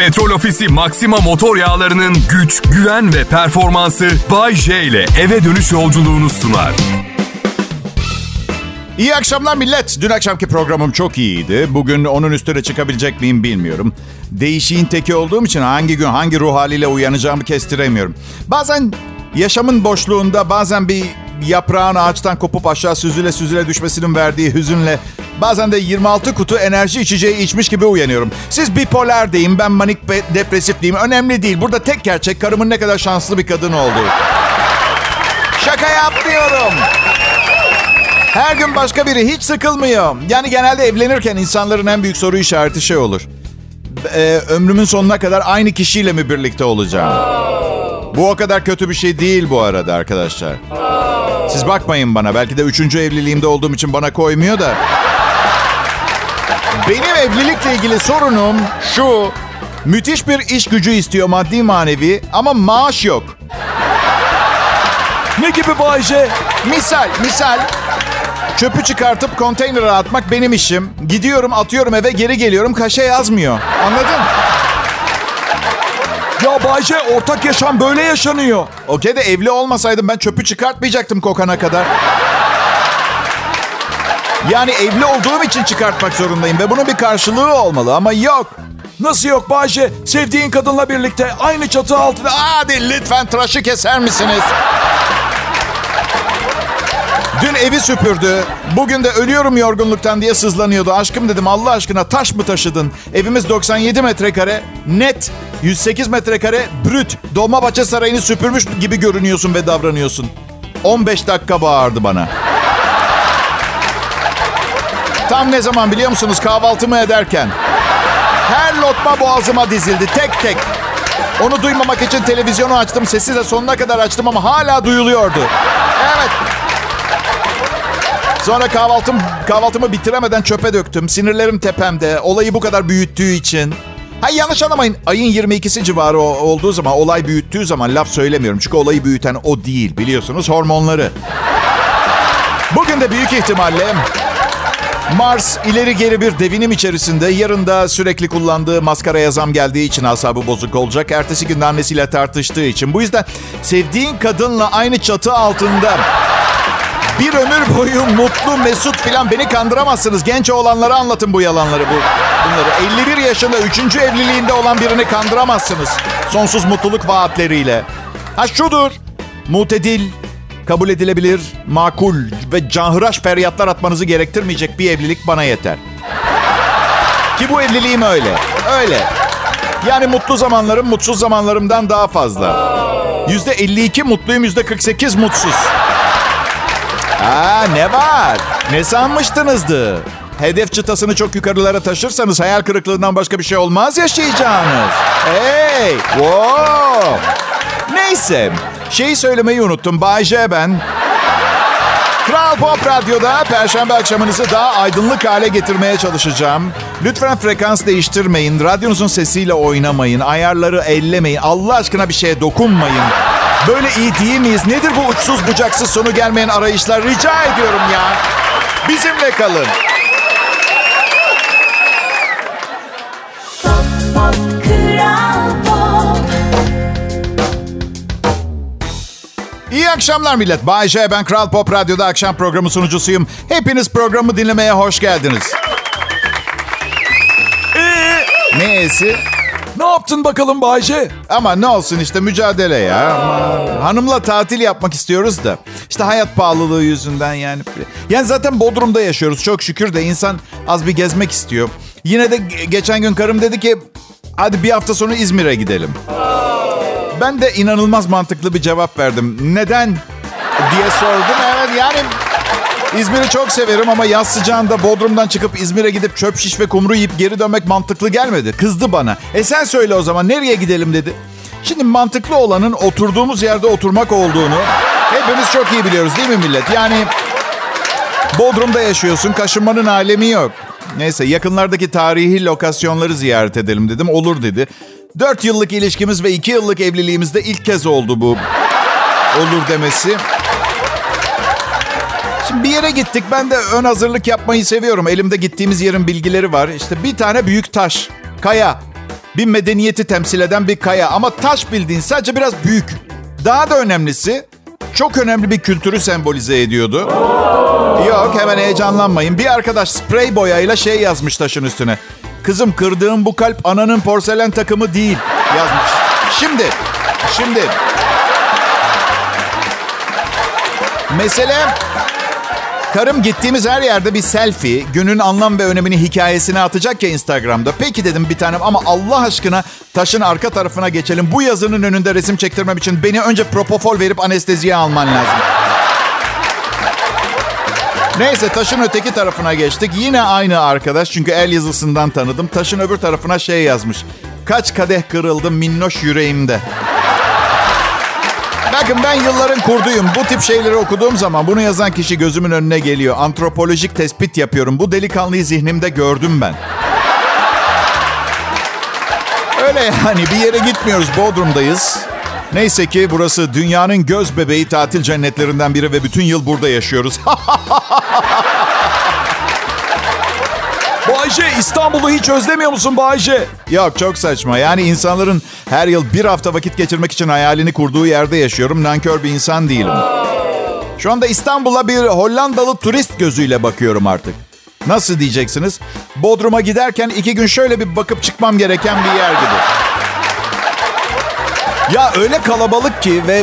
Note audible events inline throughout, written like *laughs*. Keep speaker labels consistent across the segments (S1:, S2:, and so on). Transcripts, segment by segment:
S1: Petrol Ofisi Maxima motor yağlarının güç, güven ve performansı Bay J ile eve dönüş yolculuğunu sunar.
S2: İyi akşamlar millet. Dün akşamki programım çok iyiydi. Bugün onun üstüne çıkabilecek miyim bilmiyorum. Değişiğin teki olduğum için hangi gün hangi ruh haliyle uyanacağımı kestiremiyorum. Bazen yaşamın boşluğunda bazen bir yaprağın ağaçtan kopup aşağı süzüle süzüle düşmesinin verdiği hüzünle bazen de 26 kutu enerji içeceği içmiş gibi uyanıyorum. Siz bipolar deyin, ben manik ve depresif diyeyim. Önemli değil. Burada tek gerçek karımın ne kadar şanslı bir kadın olduğu. Şaka yapmıyorum. Her gün başka biri hiç sıkılmıyor. Yani genelde evlenirken insanların en büyük soru işareti şey olur. Ee, ömrümün sonuna kadar aynı kişiyle mi birlikte olacağım? Bu o kadar kötü bir şey değil bu arada arkadaşlar. Siz bakmayın bana. Belki de üçüncü evliliğimde olduğum için bana koymuyor da. Benim evlilikle ilgili sorunum şu. Müthiş bir iş gücü istiyor maddi manevi ama maaş yok.
S3: Ne gibi Bayce?
S2: Misal, misal. Çöpü çıkartıp konteynere atmak benim işim. Gidiyorum, atıyorum eve, geri geliyorum. Kaşe yazmıyor. Anladın?
S3: Ya Bayce ortak yaşam böyle yaşanıyor.
S2: Okey de evli olmasaydım ben çöpü çıkartmayacaktım kokana kadar. Yani evli olduğum için çıkartmak zorundayım ve bunun bir karşılığı olmalı ama yok.
S3: Nasıl yok Bayce? Sevdiğin kadınla birlikte aynı çatı altında...
S2: Hadi lütfen tıraşı keser misiniz? Dün evi süpürdü. Bugün de ölüyorum yorgunluktan diye sızlanıyordu. Aşkım dedim Allah aşkına taş mı taşıdın? Evimiz 97 metrekare net. 108 metrekare brüt. Dolmabahçe Sarayı'nı süpürmüş gibi görünüyorsun ve davranıyorsun. 15 dakika bağırdı bana. Tam ne zaman biliyor musunuz kahvaltımı ederken? Her lokma boğazıma dizildi tek tek. Onu duymamak için televizyonu açtım. Sesi de sonuna kadar açtım ama hala duyuluyordu. Evet. Sonra kahvaltım kahvaltımı bitiremeden çöpe döktüm. Sinirlerim tepemde. Olayı bu kadar büyüttüğü için. Hay yanlış anlamayın. Ayın 22'si civarı olduğu zaman, olay büyüttüğü zaman laf söylemiyorum. Çünkü olayı büyüten o değil biliyorsunuz hormonları. Bugün de büyük ihtimalle Mars ileri geri bir devinim içerisinde. Yarın da sürekli kullandığı maskaraya zam geldiği için asabı bozuk olacak. Ertesi gün annesiyle tartıştığı için. Bu yüzden sevdiğin kadınla aynı çatı altında bir ömür boyu mutlu, mesut filan beni kandıramazsınız. Genç olanlara anlatın bu yalanları. Bu, bunları 51 yaşında 3. evliliğinde olan birini kandıramazsınız. Sonsuz mutluluk vaatleriyle. Ha şudur. Mutedil, kabul edilebilir, makul ve canhıraş feryatlar atmanızı gerektirmeyecek bir evlilik bana yeter. Ki bu evliliğim öyle. Öyle. Yani mutlu zamanlarım mutsuz zamanlarımdan daha fazla. Yüzde 52 mutluyum, yüzde 48 mutsuz. Aa ne var? Ne sanmıştınızdı? Hedef çıtasını çok yukarılara taşırsanız hayal kırıklığından başka bir şey olmaz yaşayacağınız. Hey! Wow! Neyse. Şeyi söylemeyi unuttum. Bay J ben. Kral Pop Radyo'da Perşembe akşamınızı daha aydınlık hale getirmeye çalışacağım. Lütfen frekans değiştirmeyin. Radyonuzun sesiyle oynamayın. Ayarları ellemeyin. Allah aşkına bir şeye dokunmayın. Böyle iyi değil miyiz? Nedir bu uçsuz bucaksız sonu gelmeyen arayışlar? Rica ediyorum ya. Bizimle kalın. İyi akşamlar millet. Bay J, ben Kral Pop Radyo'da akşam programı sunucusuyum. Hepiniz programı dinlemeye hoş geldiniz. Neyse.
S3: ne yaptın bakalım Bayce?
S2: Ama ne olsun işte mücadele ya. Aman. Hanımla tatil yapmak istiyoruz da. İşte hayat pahalılığı yüzünden yani. Yani zaten Bodrum'da yaşıyoruz çok şükür de insan az bir gezmek istiyor. Yine de ge- geçen gün karım dedi ki hadi bir hafta sonra İzmir'e gidelim. Ben de inanılmaz mantıklı bir cevap verdim. Neden diye sordum. Evet yani İzmir'i çok severim ama yaz sıcağında Bodrum'dan çıkıp İzmir'e gidip çöp şiş ve kumru yiyip geri dönmek mantıklı gelmedi. Kızdı bana. E sen söyle o zaman nereye gidelim dedi. Şimdi mantıklı olanın oturduğumuz yerde oturmak olduğunu hepimiz çok iyi biliyoruz değil mi millet? Yani Bodrum'da yaşıyorsun, kaşınmanın alemi yok. Neyse yakınlardaki tarihi lokasyonları ziyaret edelim dedim. Olur dedi. Dört yıllık ilişkimiz ve iki yıllık evliliğimizde ilk kez oldu bu. Olur demesi. Şimdi bir yere gittik. Ben de ön hazırlık yapmayı seviyorum. Elimde gittiğimiz yerin bilgileri var. İşte bir tane büyük taş. Kaya. Bir medeniyeti temsil eden bir kaya ama taş bildiğin sadece biraz büyük. Daha da önemlisi çok önemli bir kültürü sembolize ediyordu. Yok hemen heyecanlanmayın. Bir arkadaş sprey boyayla şey yazmış taşın üstüne. Kızım kırdığım bu kalp ananın porselen takımı değil yazmış. Şimdi, şimdi. Mesele Karım gittiğimiz her yerde bir selfie, günün anlam ve önemini hikayesine atacak ya Instagram'da. Peki dedim bir tanem ama Allah aşkına taşın arka tarafına geçelim. Bu yazının önünde resim çektirmem için beni önce propofol verip anesteziye alman lazım. Neyse taşın öteki tarafına geçtik. Yine aynı arkadaş çünkü el yazısından tanıdım. Taşın öbür tarafına şey yazmış. Kaç kadeh kırıldı minnoş yüreğimde. Bakın ben yılların kurduyum. Bu tip şeyleri okuduğum zaman bunu yazan kişi gözümün önüne geliyor. Antropolojik tespit yapıyorum. Bu delikanlıyı zihnimde gördüm ben. Öyle yani bir yere gitmiyoruz. Bodrum'dayız. Neyse ki burası dünyanın göz bebeği tatil cennetlerinden biri ve bütün yıl burada yaşıyoruz. *laughs*
S3: Bayce İstanbul'u hiç özlemiyor musun Bayce?
S2: Yok çok saçma. Yani insanların her yıl bir hafta vakit geçirmek için hayalini kurduğu yerde yaşıyorum. Nankör bir insan değilim. Şu anda İstanbul'a bir Hollandalı turist gözüyle bakıyorum artık. Nasıl diyeceksiniz? Bodrum'a giderken iki gün şöyle bir bakıp çıkmam gereken bir yer gibi. Ya öyle kalabalık ki ve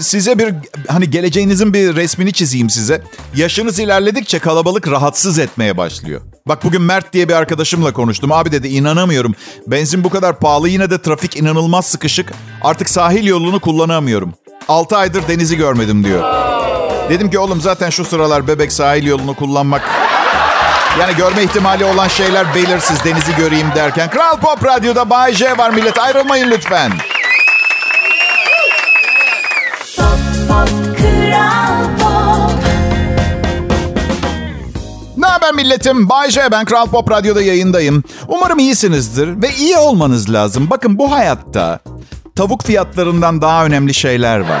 S2: size bir hani geleceğinizin bir resmini çizeyim size. Yaşınız ilerledikçe kalabalık rahatsız etmeye başlıyor. Bak bugün Mert diye bir arkadaşımla konuştum. Abi dedi inanamıyorum. Benzin bu kadar pahalı yine de trafik inanılmaz sıkışık. Artık sahil yolunu kullanamıyorum. 6 aydır denizi görmedim diyor. Dedim ki oğlum zaten şu sıralar bebek sahil yolunu kullanmak... Yani görme ihtimali olan şeyler belirsiz denizi göreyim derken. Kral Pop Radyo'da Bay J var millet ayrılmayın lütfen. Ne haber milletim? Bay J, ben Kral Pop Radyo'da yayındayım. Umarım iyisinizdir ve iyi olmanız lazım. Bakın bu hayatta tavuk fiyatlarından daha önemli şeyler var.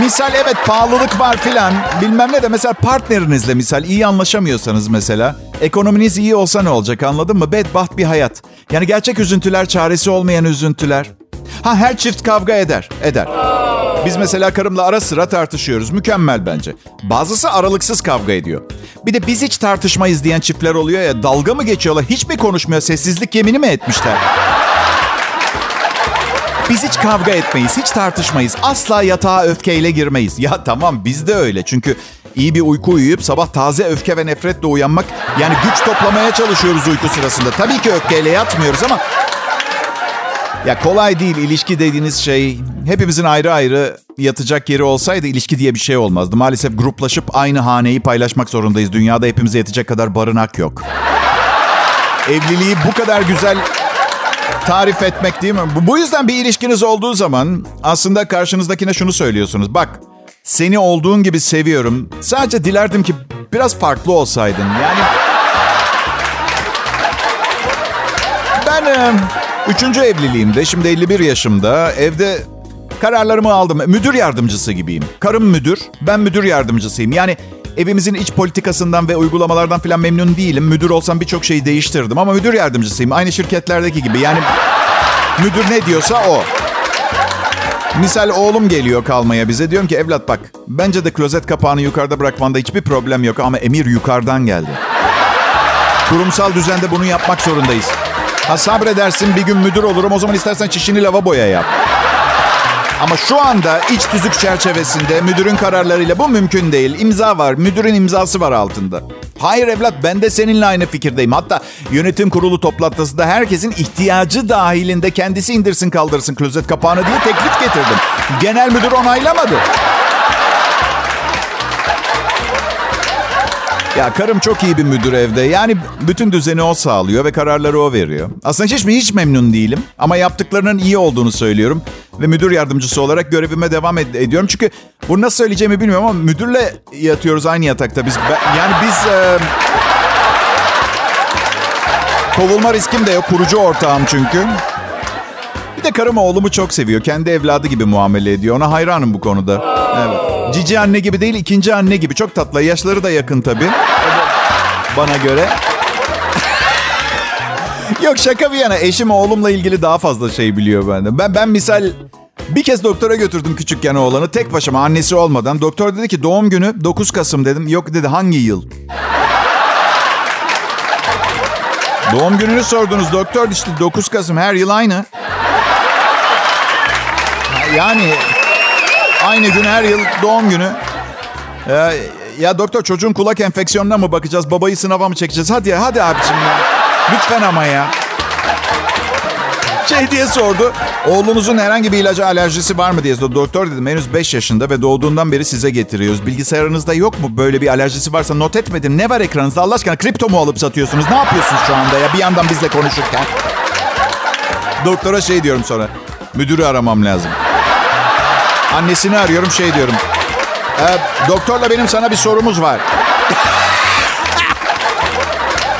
S2: Misal evet pahalılık var filan bilmem ne de mesela partnerinizle misal iyi anlaşamıyorsanız mesela ekonominiz iyi olsa ne olacak anladın mı? Bedbaht bir hayat. Yani gerçek üzüntüler çaresi olmayan üzüntüler. Ha her çift kavga eder, eder. Biz mesela karımla ara sıra tartışıyoruz. Mükemmel bence. Bazısı aralıksız kavga ediyor. Bir de biz hiç tartışmayız diyen çiftler oluyor ya dalga mı geçiyorlar? Hiç mi konuşmuyor? Sessizlik yemini mi etmişler? Biz hiç kavga etmeyiz, hiç tartışmayız. Asla yatağa öfkeyle girmeyiz. Ya tamam biz de öyle. Çünkü iyi bir uyku uyuyup sabah taze öfke ve nefretle uyanmak... Yani güç toplamaya çalışıyoruz uyku sırasında. Tabii ki öfkeyle yatmıyoruz ama... Ya kolay değil ilişki dediğiniz şey. Hepimizin ayrı ayrı yatacak yeri olsaydı ilişki diye bir şey olmazdı. Maalesef gruplaşıp aynı haneyi paylaşmak zorundayız. Dünyada hepimize yetecek kadar barınak yok. Evliliği bu kadar güzel tarif etmek değil mi? Bu- yüzden bir ilişkiniz olduğu zaman aslında karşınızdakine şunu söylüyorsunuz. Bak seni olduğun gibi seviyorum. Sadece dilerdim ki biraz farklı olsaydın. Yani ben e, üçüncü evliliğimde şimdi 51 yaşımda evde kararlarımı aldım. Müdür yardımcısı gibiyim. Karım müdür, ben müdür yardımcısıyım. Yani evimizin iç politikasından ve uygulamalardan falan memnun değilim. Müdür olsam birçok şeyi değiştirdim ama müdür yardımcısıyım. Aynı şirketlerdeki gibi. Yani müdür ne diyorsa o. Misal oğlum geliyor kalmaya bize. Diyorum ki evlat bak bence de klozet kapağını yukarıda bırakmanda hiçbir problem yok ama emir yukarıdan geldi. Kurumsal düzende bunu yapmak zorundayız. Ha sabredersin bir gün müdür olurum o zaman istersen çişini lavaboya yap. Ama şu anda iç tüzük çerçevesinde müdürün kararlarıyla bu mümkün değil. İmza var, müdürün imzası var altında. Hayır evlat ben de seninle aynı fikirdeyim. Hatta yönetim kurulu toplantısında herkesin ihtiyacı dahilinde kendisi indirsin kaldırsın klozet kapağını diye teklif getirdim. Genel müdür onaylamadı. Ya karım çok iyi bir müdür evde. Yani bütün düzeni o sağlıyor ve kararları o veriyor. Aslında hiç mi hiç memnun değilim. Ama yaptıklarının iyi olduğunu söylüyorum. Ve müdür yardımcısı olarak görevime devam ed- ediyorum. Çünkü bunu nasıl söyleyeceğimi bilmiyorum ama müdürle yatıyoruz aynı yatakta. Biz ben- yani biz e, kovulma riskim de yok. Kurucu ortağım çünkü. Bir de karım oğlumu çok seviyor. Kendi evladı gibi muamele ediyor. Ona hayranım bu konuda. Evet. Cici anne gibi değil, ikinci anne gibi. Çok tatlı. Yaşları da yakın tabii. Bana göre. *laughs* Yok şaka bir yana eşim oğlumla ilgili daha fazla şey biliyor benden. Ben ben misal bir kez doktora götürdüm küçükken oğlanı tek başıma annesi olmadan. Doktor dedi ki doğum günü 9 Kasım dedim. Yok dedi hangi yıl? *laughs* doğum gününü sordunuz doktor işte 9 Kasım her yıl aynı. Yani aynı gün her yıl doğum günü. Ee, ya doktor çocuğun kulak enfeksiyonuna mı bakacağız? Babayı sınava mı çekeceğiz? Hadi ya, hadi abicim ya. Lütfen ama ya. Şey diye sordu. Oğlunuzun herhangi bir ilaca alerjisi var mı diye sordu. Doktor dedim henüz 5 yaşında ve doğduğundan beri size getiriyoruz. Bilgisayarınızda yok mu böyle bir alerjisi varsa not etmedim. Ne var ekranınızda Allah aşkına kripto mu alıp satıyorsunuz? Ne yapıyorsunuz şu anda ya bir yandan bizle konuşurken? Doktora şey diyorum sonra. Müdürü aramam lazım. Annesini arıyorum şey diyorum. Ee, doktorla benim sana bir sorumuz var. *laughs*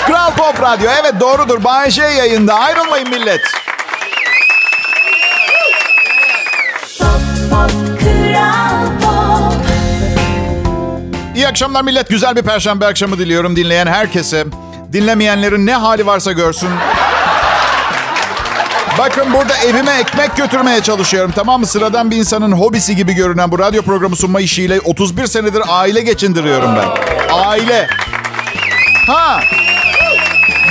S2: Kral Pop Radyo. Evet doğrudur. Bay J yayında. Ayrılmayın millet. İyi akşamlar millet. Güzel bir perşembe akşamı diliyorum dinleyen herkese. Dinlemeyenlerin ne hali varsa görsün. Bakın burada evime ekmek götürmeye çalışıyorum tamam mı? Sıradan bir insanın hobisi gibi görünen bu radyo programı sunma işiyle 31 senedir aile geçindiriyorum ben. Aile. Ha.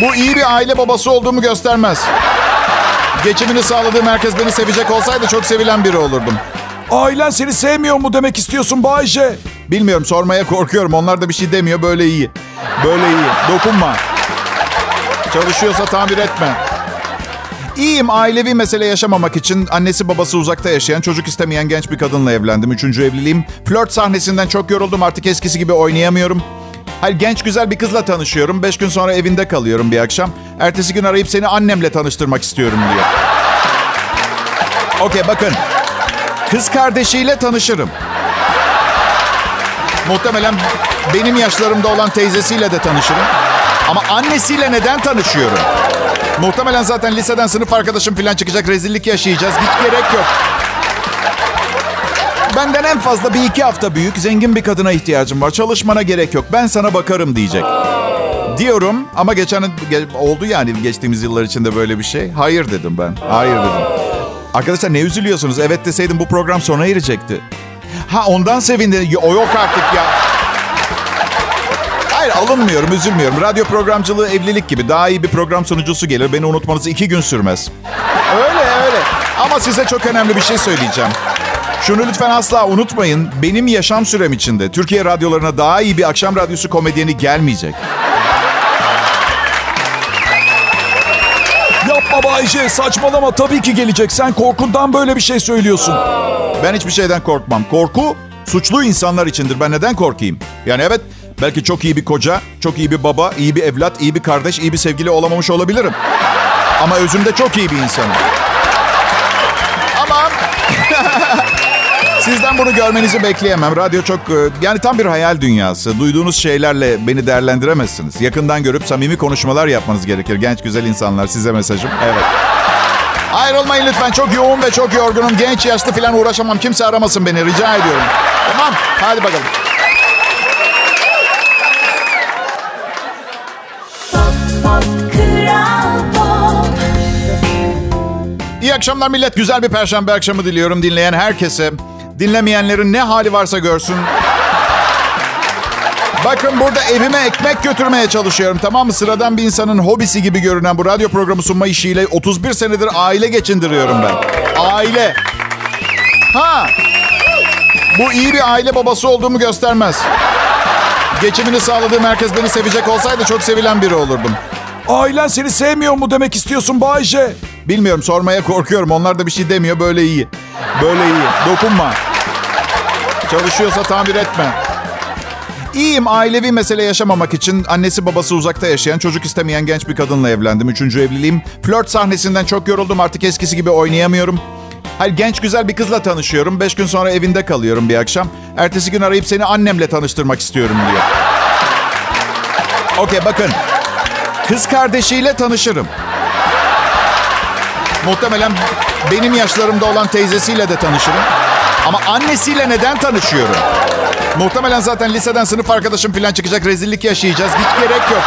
S2: Bu iyi bir aile babası olduğumu göstermez. Geçimini sağladığım herkes beni sevecek olsaydı çok sevilen biri olurdum.
S3: Ailen seni sevmiyor mu demek istiyorsun Bayce?
S2: Bilmiyorum sormaya korkuyorum. Onlar da bir şey demiyor. Böyle iyi. Böyle iyi. Dokunma. Çalışıyorsa tamir etme. İyiyim. Ailevi mesele yaşamamak için annesi babası uzakta yaşayan, çocuk istemeyen genç bir kadınla evlendim. Üçüncü evliliğim. Flört sahnesinden çok yoruldum. Artık eskisi gibi oynayamıyorum. Hayır genç güzel bir kızla tanışıyorum. Beş gün sonra evinde kalıyorum bir akşam. Ertesi gün arayıp seni annemle tanıştırmak istiyorum diyor. Okey bakın. Kız kardeşiyle tanışırım. Muhtemelen benim yaşlarımda olan teyzesiyle de tanışırım. Ama annesiyle neden tanışıyorum? Muhtemelen zaten liseden sınıf arkadaşım falan çıkacak. Rezillik yaşayacağız. Hiç gerek yok. Benden en fazla bir iki hafta büyük zengin bir kadına ihtiyacım var. Çalışmana gerek yok. Ben sana bakarım diyecek. Diyorum ama geçen ge- oldu yani geçtiğimiz yıllar içinde böyle bir şey. Hayır dedim ben. Hayır dedim. Arkadaşlar ne üzülüyorsunuz? Evet deseydim bu program sona erecekti. Ha ondan sevindin. O yok artık ya. Hayır alınmıyorum, üzülmüyorum. Radyo programcılığı evlilik gibi. Daha iyi bir program sunucusu gelir. Beni unutmanız iki gün sürmez. Öyle öyle. Ama size çok önemli bir şey söyleyeceğim. Şunu lütfen asla unutmayın. Benim yaşam sürem içinde Türkiye radyolarına daha iyi bir akşam radyosu komedyeni gelmeyecek.
S3: Yapma Bayce saçmalama tabii ki gelecek. Sen korkundan böyle bir şey söylüyorsun.
S2: Ben hiçbir şeyden korkmam. Korku suçlu insanlar içindir. Ben neden korkayım? Yani evet belki çok iyi bir koca, çok iyi bir baba, iyi bir evlat, iyi bir kardeş, iyi bir sevgili olamamış olabilirim. Ama özümde çok iyi bir insanım. Ama *laughs* sizden bunu görmenizi bekleyemem. Radyo çok e, yani tam bir hayal dünyası. Duyduğunuz şeylerle beni değerlendiremezsiniz. Yakından görüp samimi konuşmalar yapmanız gerekir. Genç güzel insanlar size mesajım. Evet. Ayrılmayın lütfen. Çok yoğun ve çok yorgunum. Genç yaşlı falan uğraşamam. Kimse aramasın beni. Rica ediyorum. Tamam. Hadi bakalım. İyi akşamlar millet. Güzel bir perşembe akşamı diliyorum dinleyen herkese. Dinlemeyenlerin ne hali varsa görsün. Bakın burada evime ekmek götürmeye çalışıyorum tamam mı? Sıradan bir insanın hobisi gibi görünen bu radyo programı sunma işiyle 31 senedir aile geçindiriyorum ben. Aile. Ha. Bu iyi bir aile babası olduğumu göstermez. Geçimini sağladığım herkes beni sevecek olsaydı çok sevilen biri olurdum.
S3: Ailen seni sevmiyor mu demek istiyorsun Bayce?
S2: Bilmiyorum sormaya korkuyorum. Onlar da bir şey demiyor. Böyle iyi. Böyle iyi. Dokunma. Çalışıyorsa tamir etme. İyiyim. Ailevi mesele yaşamamak için annesi babası uzakta yaşayan, çocuk istemeyen genç bir kadınla evlendim. Üçüncü evliliğim. Flört sahnesinden çok yoruldum. Artık eskisi gibi oynayamıyorum. Hayır genç güzel bir kızla tanışıyorum. Beş gün sonra evinde kalıyorum bir akşam. Ertesi gün arayıp seni annemle tanıştırmak istiyorum diyor. Okey bakın. Kız kardeşiyle tanışırım. Muhtemelen benim yaşlarımda olan teyzesiyle de tanışırım. Ama annesiyle neden tanışıyorum? Muhtemelen zaten liseden sınıf arkadaşım falan çıkacak. Rezillik yaşayacağız. Hiç gerek yok.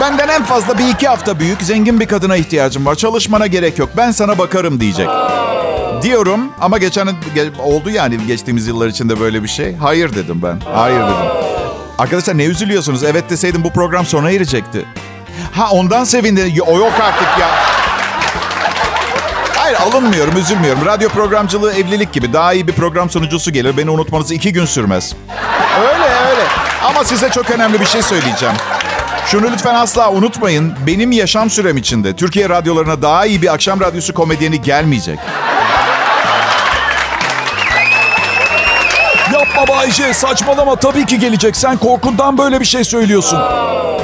S2: benden en fazla bir iki hafta büyük zengin bir kadına ihtiyacım var. Çalışmana gerek yok. Ben sana bakarım diyecek. Diyorum ama geçen ge- oldu yani geçtiğimiz yıllar içinde böyle bir şey. Hayır dedim ben. Hayır dedim. Arkadaşlar ne üzülüyorsunuz? Evet deseydim bu program sona erecekti. Ha ondan sevindi. O yok artık ya. Hayır alınmıyorum, üzülmüyorum. Radyo programcılığı evlilik gibi. Daha iyi bir program sunucusu gelir. Beni unutmanız iki gün sürmez. Öyle öyle. Ama size çok önemli bir şey söyleyeceğim. Şunu lütfen asla unutmayın. Benim yaşam sürem içinde Türkiye radyolarına daha iyi bir akşam radyosu komedyeni gelmeyecek.
S3: Yapma Bayce saçmalama tabii ki gelecek. Sen korkundan böyle bir şey söylüyorsun.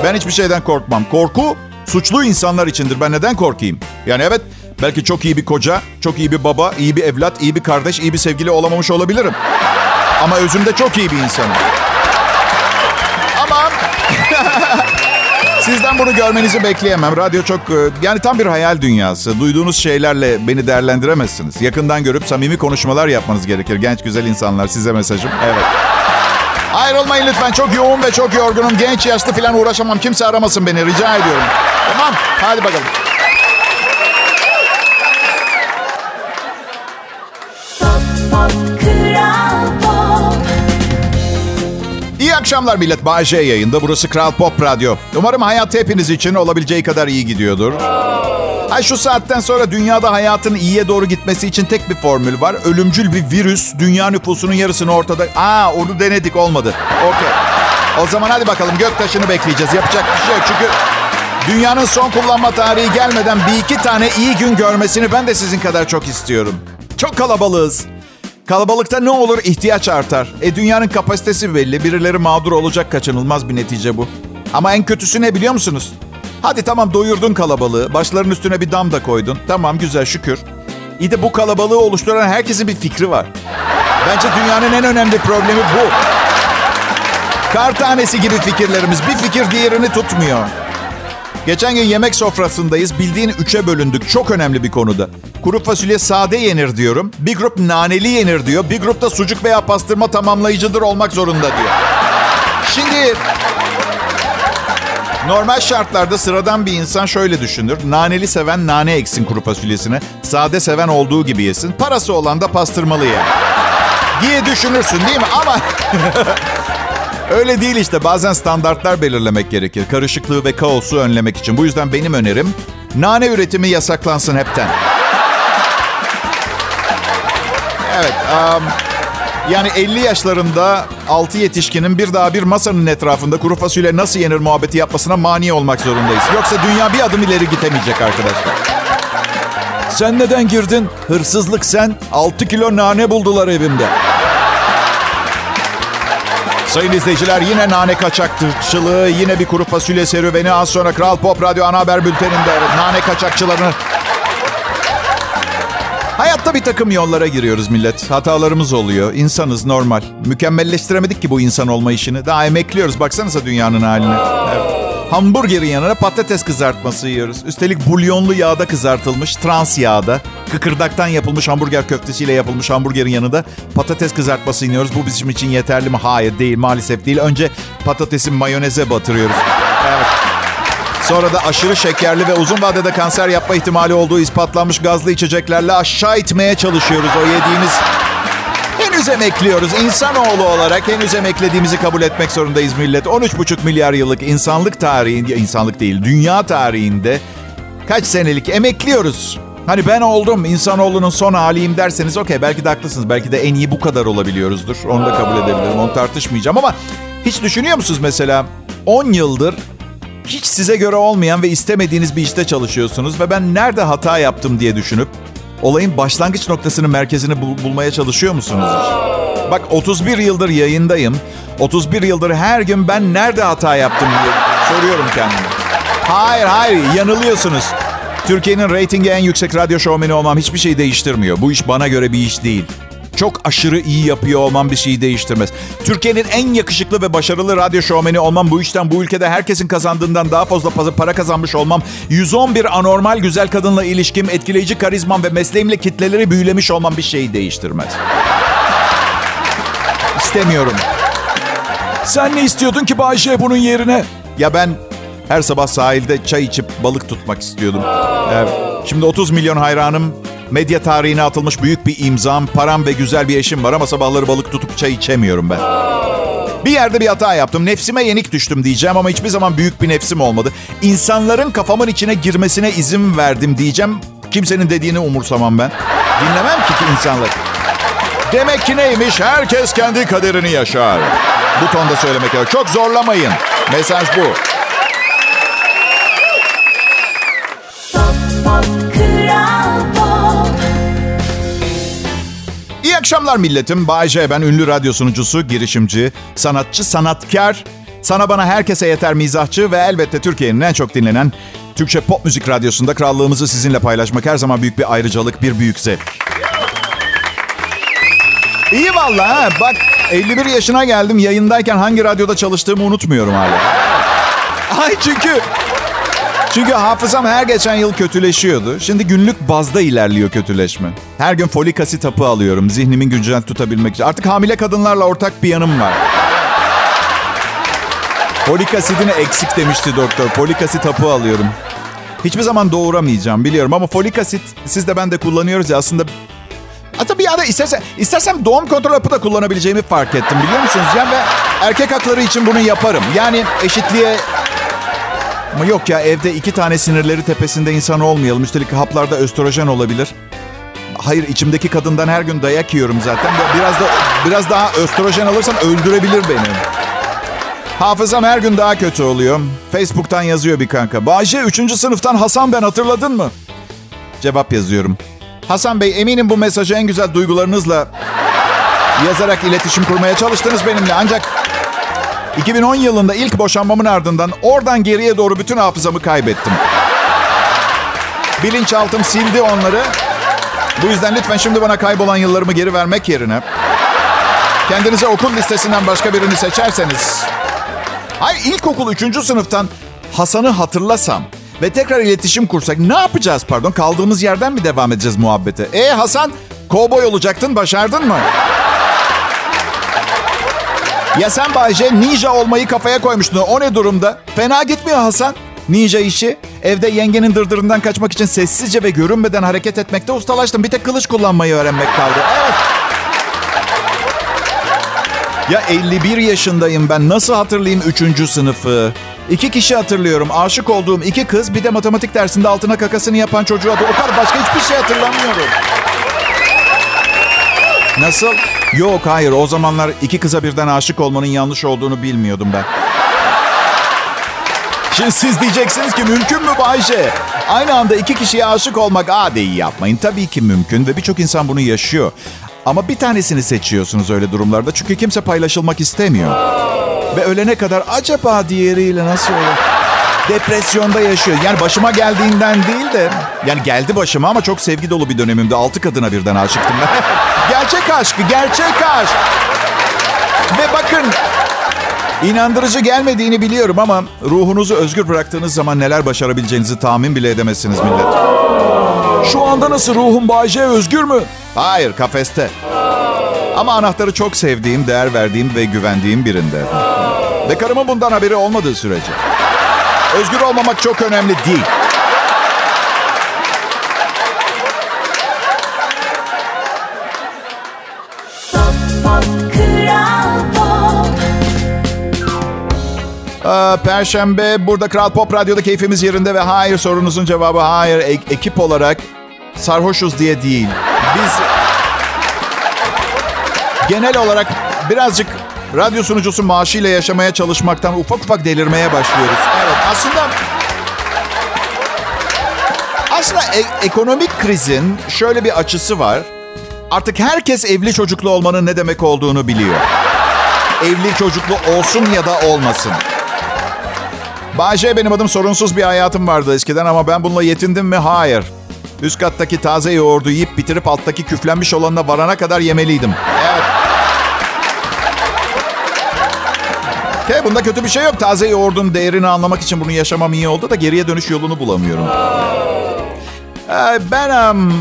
S2: Ben hiçbir şeyden korkmam. Korku suçlu insanlar içindir. Ben neden korkayım? Yani evet belki çok iyi bir koca, çok iyi bir baba, iyi bir evlat, iyi bir kardeş, iyi bir sevgili olamamış olabilirim. Ama özümde çok iyi bir insanım. Sizden bunu görmenizi bekleyemem. Radyo çok e, yani tam bir hayal dünyası. Duyduğunuz şeylerle beni değerlendiremezsiniz. Yakından görüp samimi konuşmalar yapmanız gerekir. Genç güzel insanlar size mesajım. Evet. Ayrılmayın lütfen. Çok yoğun ve çok yorgunum. Genç yaşlı falan uğraşamam. Kimse aramasın beni. Rica ediyorum. Tamam. Hadi bakalım. Akşamlar millet. Bay yayında. Burası Kral Pop Radyo. Umarım hayat hepiniz için olabileceği kadar iyi gidiyordur. Ay şu saatten sonra dünyada hayatın iyiye doğru gitmesi için tek bir formül var. Ölümcül bir virüs dünya nüfusunun yarısını ortada... Aa onu denedik olmadı. Okey. O zaman hadi bakalım göktaşını bekleyeceğiz. Yapacak bir şey yok çünkü... Dünyanın son kullanma tarihi gelmeden bir iki tane iyi gün görmesini ben de sizin kadar çok istiyorum. Çok kalabalığız. Kalabalıkta ne olur ihtiyaç artar. E dünyanın kapasitesi belli. Birileri mağdur olacak kaçınılmaz bir netice bu. Ama en kötüsü ne biliyor musunuz? Hadi tamam doyurdun kalabalığı. Başların üstüne bir dam da koydun. Tamam güzel şükür. İyi de bu kalabalığı oluşturan herkesin bir fikri var. Bence dünyanın en önemli problemi bu. Kar tanesi gibi fikirlerimiz. Bir fikir diğerini tutmuyor. Geçen gün yemek sofrasındayız. Bildiğin üçe bölündük. Çok önemli bir konuda. Kuru fasulye sade yenir diyorum. Bir grup naneli yenir diyor. Bir grupta sucuk veya pastırma tamamlayıcıdır olmak zorunda diyor. Şimdi normal şartlarda sıradan bir insan şöyle düşünür. Naneli seven nane eksin kuru fasulyesine. Sade seven olduğu gibi yesin. Parası olan da pastırmalı yer. Diye düşünürsün değil mi? Ama *laughs* Öyle değil işte. Bazen standartlar belirlemek gerekir. Karışıklığı ve kaosu önlemek için. Bu yüzden benim önerim nane üretimi yasaklansın hepten. Evet. um, yani 50 yaşlarında 6 yetişkinin bir daha bir masanın etrafında kuru fasulye nasıl yenir muhabbeti yapmasına mani olmak zorundayız. Yoksa dünya bir adım ileri gidemeyecek arkadaşlar.
S3: Sen neden girdin?
S2: Hırsızlık sen. 6 kilo nane buldular evimde. Sayın izleyiciler yine nane kaçakçılığı, yine bir kuru fasulye serüveni. Az sonra Kral Pop Radyo ana haber bülteninde nane kaçakçılarını... Hayatta bir takım yollara giriyoruz millet. Hatalarımız oluyor. İnsanız normal. Mükemmelleştiremedik ki bu insan olma işini. Daha emekliyoruz. Baksanıza dünyanın haline. Evet. Hamburgerin yanına patates kızartması yiyoruz. Üstelik bulyonlu yağda kızartılmış, trans yağda. Kıkırdaktan yapılmış hamburger köftesiyle yapılmış hamburgerin yanında patates kızartması iniyoruz. Bu bizim için yeterli mi? Hayır değil maalesef değil. Önce patatesin mayoneze batırıyoruz. Evet. Sonra da aşırı şekerli ve uzun vadede kanser yapma ihtimali olduğu ispatlanmış gazlı içeceklerle aşağı itmeye çalışıyoruz o yediğimiz Henüz emekliyoruz. İnsanoğlu olarak henüz emeklediğimizi kabul etmek zorundayız millet. 13,5 milyar yıllık insanlık tarihinde, insanlık değil, dünya tarihinde kaç senelik emekliyoruz. Hani ben oldum, insanoğlunun son haliyim derseniz okey belki de haklısınız. Belki de en iyi bu kadar olabiliyoruzdur. Onu da kabul edebilirim, onu tartışmayacağım. Ama hiç düşünüyor musunuz mesela 10 yıldır hiç size göre olmayan ve istemediğiniz bir işte çalışıyorsunuz ve ben nerede hata yaptım diye düşünüp olayın başlangıç noktasının merkezini bul- bulmaya çalışıyor musunuz? Bak 31 yıldır yayındayım. 31 yıldır her gün ben nerede hata yaptım diye soruyorum kendime. Hayır hayır yanılıyorsunuz. Türkiye'nin reytingi en yüksek radyo şovmeni olmam hiçbir şey değiştirmiyor. Bu iş bana göre bir iş değil. Çok aşırı iyi yapıyor olmam bir şeyi değiştirmez. Türkiye'nin en yakışıklı ve başarılı radyo şovmeni olmam bu işten bu ülkede herkesin kazandığından daha fazla pa- para kazanmış olmam. 111 anormal güzel kadınla ilişkim, etkileyici karizmam ve mesleğimle kitleleri büyülemiş olmam bir şeyi değiştirmez. İstemiyorum.
S3: Sen ne istiyordun ki Bayce bunun yerine?
S2: Ya ben Her sabah sahilde çay içip balık tutmak istiyordum. Evet. Şimdi 30 milyon hayranım, medya tarihine atılmış büyük bir imzam, param ve güzel bir eşim var ama sabahları balık tutup çay içemiyorum ben. Bir yerde bir hata yaptım. Nefsime yenik düştüm diyeceğim ama hiçbir zaman büyük bir nefsim olmadı. İnsanların kafamın içine girmesine izin verdim diyeceğim. Kimsenin dediğini umursamam ben. Dinlemem ki, ki insanlar. Demek ki neymiş? Herkes kendi kaderini yaşar. Bu tonda söylemek gerekiyor. Çok zorlamayın. Mesaj bu. Akşamlar milletim. Bay J ben ünlü radyo sunucusu, girişimci, sanatçı, sanatkar, sana bana herkese yeter mizahçı ve elbette Türkiye'nin en çok dinlenen Türkçe pop müzik radyosunda krallığımızı sizinle paylaşmak her zaman büyük bir ayrıcalık, bir büyük zevk. İyi valla. Bak 51 yaşına geldim. Yayındayken hangi radyoda çalıştığımı unutmuyorum hala. Ay çünkü... Çünkü hafızam her geçen yıl kötüleşiyordu. Şimdi günlük bazda ilerliyor kötüleşme. Her gün folik asit hapı alıyorum. Zihnimin güncel tutabilmek için. Artık hamile kadınlarla ortak bir yanım var. Folik asidini eksik demişti doktor. Folik asit hapı alıyorum. Hiçbir zaman doğuramayacağım biliyorum ama folik asit siz de ben de kullanıyoruz ya aslında Hatta bir yerde istersen, istersem doğum kontrol hapı da kullanabileceğimi fark ettim biliyor musunuz? Yani ve erkek hakları için bunu yaparım. Yani eşitliğe... Ama yok ya evde iki tane sinirleri tepesinde insan olmayalım. Üstelik haplarda östrojen olabilir. Hayır içimdeki kadından her gün dayak yiyorum zaten. Biraz da biraz daha östrojen alırsam öldürebilir beni. Hafızam her gün daha kötü oluyor. Facebook'tan yazıyor bir kanka. Bahçe 3. sınıftan Hasan ben hatırladın mı? Cevap yazıyorum. Hasan Bey eminim bu mesajı en güzel duygularınızla yazarak iletişim kurmaya çalıştınız benimle. Ancak 2010 yılında ilk boşanmamın ardından oradan geriye doğru bütün hafızamı kaybettim. Bilinçaltım sildi onları. Bu yüzden lütfen şimdi bana kaybolan yıllarımı geri vermek yerine kendinize okul listesinden başka birini seçerseniz. Hayır ilkokul 3. sınıftan Hasan'ı hatırlasam ve tekrar iletişim kursak ne yapacağız pardon? Kaldığımız yerden mi devam edeceğiz muhabbete? E Hasan, kovboy olacaktın, başardın mı? Ya sen Bayce ninja olmayı kafaya koymuştun. O ne durumda? Fena gitmiyor Hasan. Ninja işi. Evde yengenin dırdırından kaçmak için sessizce ve görünmeden hareket etmekte ustalaştım. Bir tek kılıç kullanmayı öğrenmek kaldı. Evet. Ya 51 yaşındayım ben. Nasıl hatırlayayım 3. sınıfı? İki kişi hatırlıyorum. Aşık olduğum iki kız bir de matematik dersinde altına kakasını yapan çocuğu adı. O kadar başka hiçbir şey hatırlamıyorum. Nasıl? Yok hayır o zamanlar iki kıza birden aşık olmanın yanlış olduğunu bilmiyordum ben. Şimdi siz diyeceksiniz ki mümkün mü Bayşe? Aynı anda iki kişiye aşık olmak adi yapmayın. Tabii ki mümkün ve birçok insan bunu yaşıyor. Ama bir tanesini seçiyorsunuz öyle durumlarda çünkü kimse paylaşılmak istemiyor. Ve ölene kadar acaba diğeriyle nasıl olur? Depresyonda yaşıyor. Yani başıma geldiğinden değil de... Yani geldi başıma ama çok sevgi dolu bir dönemimde. Altı kadına birden aşıktım ben. *laughs* gerçek aşk, gerçek aşk. Ve bakın inandırıcı gelmediğini biliyorum ama ruhunuzu özgür bıraktığınız zaman neler başarabileceğinizi tahmin bile edemezsiniz millet.
S3: Şu anda nasıl ruhum Bayce özgür mü?
S2: Hayır, kafeste. Ama anahtarı çok sevdiğim, değer verdiğim ve güvendiğim birinde. Ve karımın bundan haberi olmadığı sürece. Özgür olmamak çok önemli değil. Ee, Perşembe burada Kral Pop Radyo'da keyfimiz yerinde ve hayır sorunuzun cevabı hayır. E- ekip olarak sarhoşuz diye değil. Biz genel olarak birazcık radyo sunucusu maaşıyla yaşamaya çalışmaktan ufak ufak delirmeye başlıyoruz. Evet aslında aslında e- ekonomik krizin şöyle bir açısı var. Artık herkes evli çocuklu olmanın ne demek olduğunu biliyor. Evli çocuklu olsun ya da olmasın. Bayce benim adım sorunsuz bir hayatım vardı eskiden ama ben bununla yetindim mi? Hayır. Üst kattaki taze yoğurdu yiyip bitirip alttaki küflenmiş olanına varana kadar yemeliydim. Evet. Ke bunda kötü bir şey yok. Taze yoğurdun değerini anlamak için bunu yaşamam iyi oldu da geriye dönüş yolunu bulamıyorum. Ee, ben em,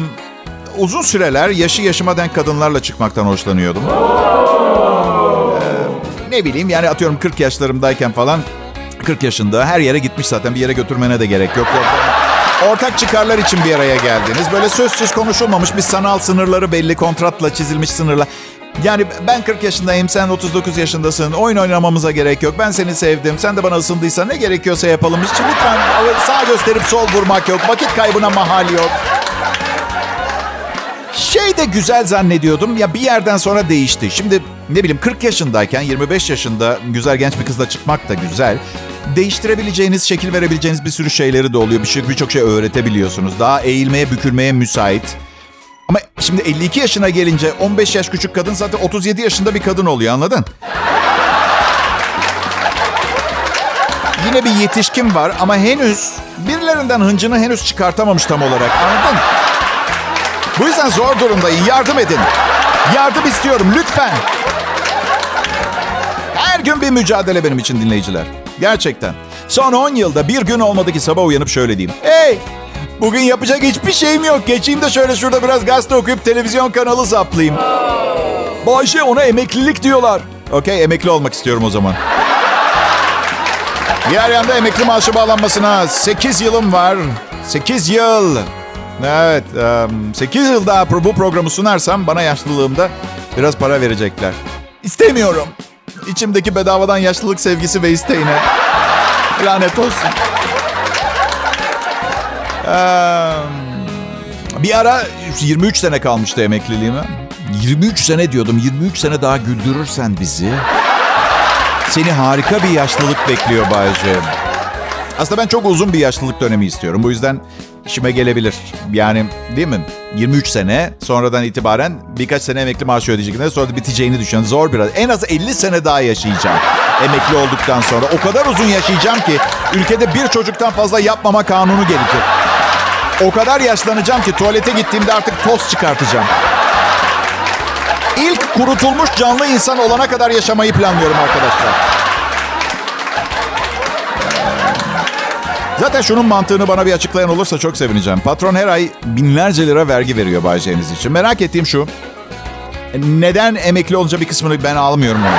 S2: uzun süreler yaşı yaşıma denk kadınlarla çıkmaktan hoşlanıyordum. Ee, ne bileyim yani atıyorum 40 yaşlarımdayken falan 40 yaşında her yere gitmiş zaten bir yere götürmene de gerek yok. Ortak çıkarlar için bir araya geldiniz. Böyle sözsüz konuşulmamış bir sanal sınırları belli kontratla çizilmiş sınırlar. Yani ben 40 yaşındayım, sen 39 yaşındasın. Oyun oynamamıza gerek yok. Ben seni sevdim. Sen de bana ısındıysan ne gerekiyorsa yapalım. Hiç lütfen sağ gösterip sol vurmak yok. Vakit kaybına mahal yok. Şey de güzel zannediyordum ya bir yerden sonra değişti. Şimdi ne bileyim 40 yaşındayken 25 yaşında güzel genç bir kızla çıkmak da güzel. Değiştirebileceğiniz, şekil verebileceğiniz bir sürü şeyleri de oluyor. Bir şey, birçok şey öğretebiliyorsunuz. Daha eğilmeye, bükülmeye müsait. Ama şimdi 52 yaşına gelince 15 yaş küçük kadın zaten 37 yaşında bir kadın oluyor anladın? Yine bir yetişkin var ama henüz birilerinden hıncını henüz çıkartamamış tam olarak anladın? Bu yüzden zor durumdayım. Yardım edin. Yardım istiyorum lütfen. Her gün bir mücadele benim için dinleyiciler. Gerçekten. Son 10 yılda bir gün olmadı ki sabah uyanıp şöyle diyeyim. Hey! Bugün yapacak hiçbir şeyim yok. Geçeyim de şöyle şurada biraz gazete okuyup televizyon kanalı zaplayayım.
S3: Bayşe ona emeklilik diyorlar.
S2: Okey emekli olmak istiyorum o zaman. Diğer yanda emekli maaşı bağlanmasına 8 yılım var. 8 yıl. Evet, 8 yıl daha bu programı sunarsam bana yaşlılığımda biraz para verecekler. İstemiyorum. İçimdeki bedavadan yaşlılık sevgisi ve isteğine. Lanet olsun. Bir ara 23 sene kalmıştı emekliliğime. 23 sene diyordum. 23 sene daha güldürürsen bizi. Seni harika bir yaşlılık bekliyor Bayce. Aslında ben çok uzun bir yaşlılık dönemi istiyorum. Bu yüzden işime gelebilir. Yani değil mi? 23 sene sonradan itibaren birkaç sene emekli maaşı ödeyecekler. Sonra da biteceğini düşün. Zor biraz. En az 50 sene daha yaşayacağım. Emekli olduktan sonra. O kadar uzun yaşayacağım ki ülkede bir çocuktan fazla yapmama kanunu gelecek. O kadar yaşlanacağım ki tuvalete gittiğimde artık toz çıkartacağım. İlk kurutulmuş canlı insan olana kadar yaşamayı planlıyorum arkadaşlar. Zaten şunun mantığını bana bir açıklayan olursa çok sevineceğim. Patron her ay binlerce lira vergi veriyor Bayce'niz için. Merak ettiğim şu. Neden emekli olunca bir kısmını ben almıyorum onu?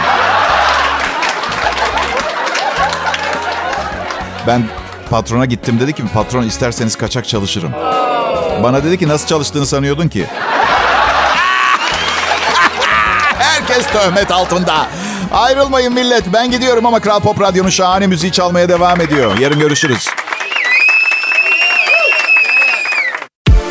S2: Ben patrona gittim dedi ki patron isterseniz kaçak çalışırım. Bana dedi ki nasıl çalıştığını sanıyordun ki? *laughs* Herkes töhmet altında. Ayrılmayın millet. Ben gidiyorum ama Kral Pop Radyo'nun şahane müziği çalmaya devam ediyor. Yarın görüşürüz.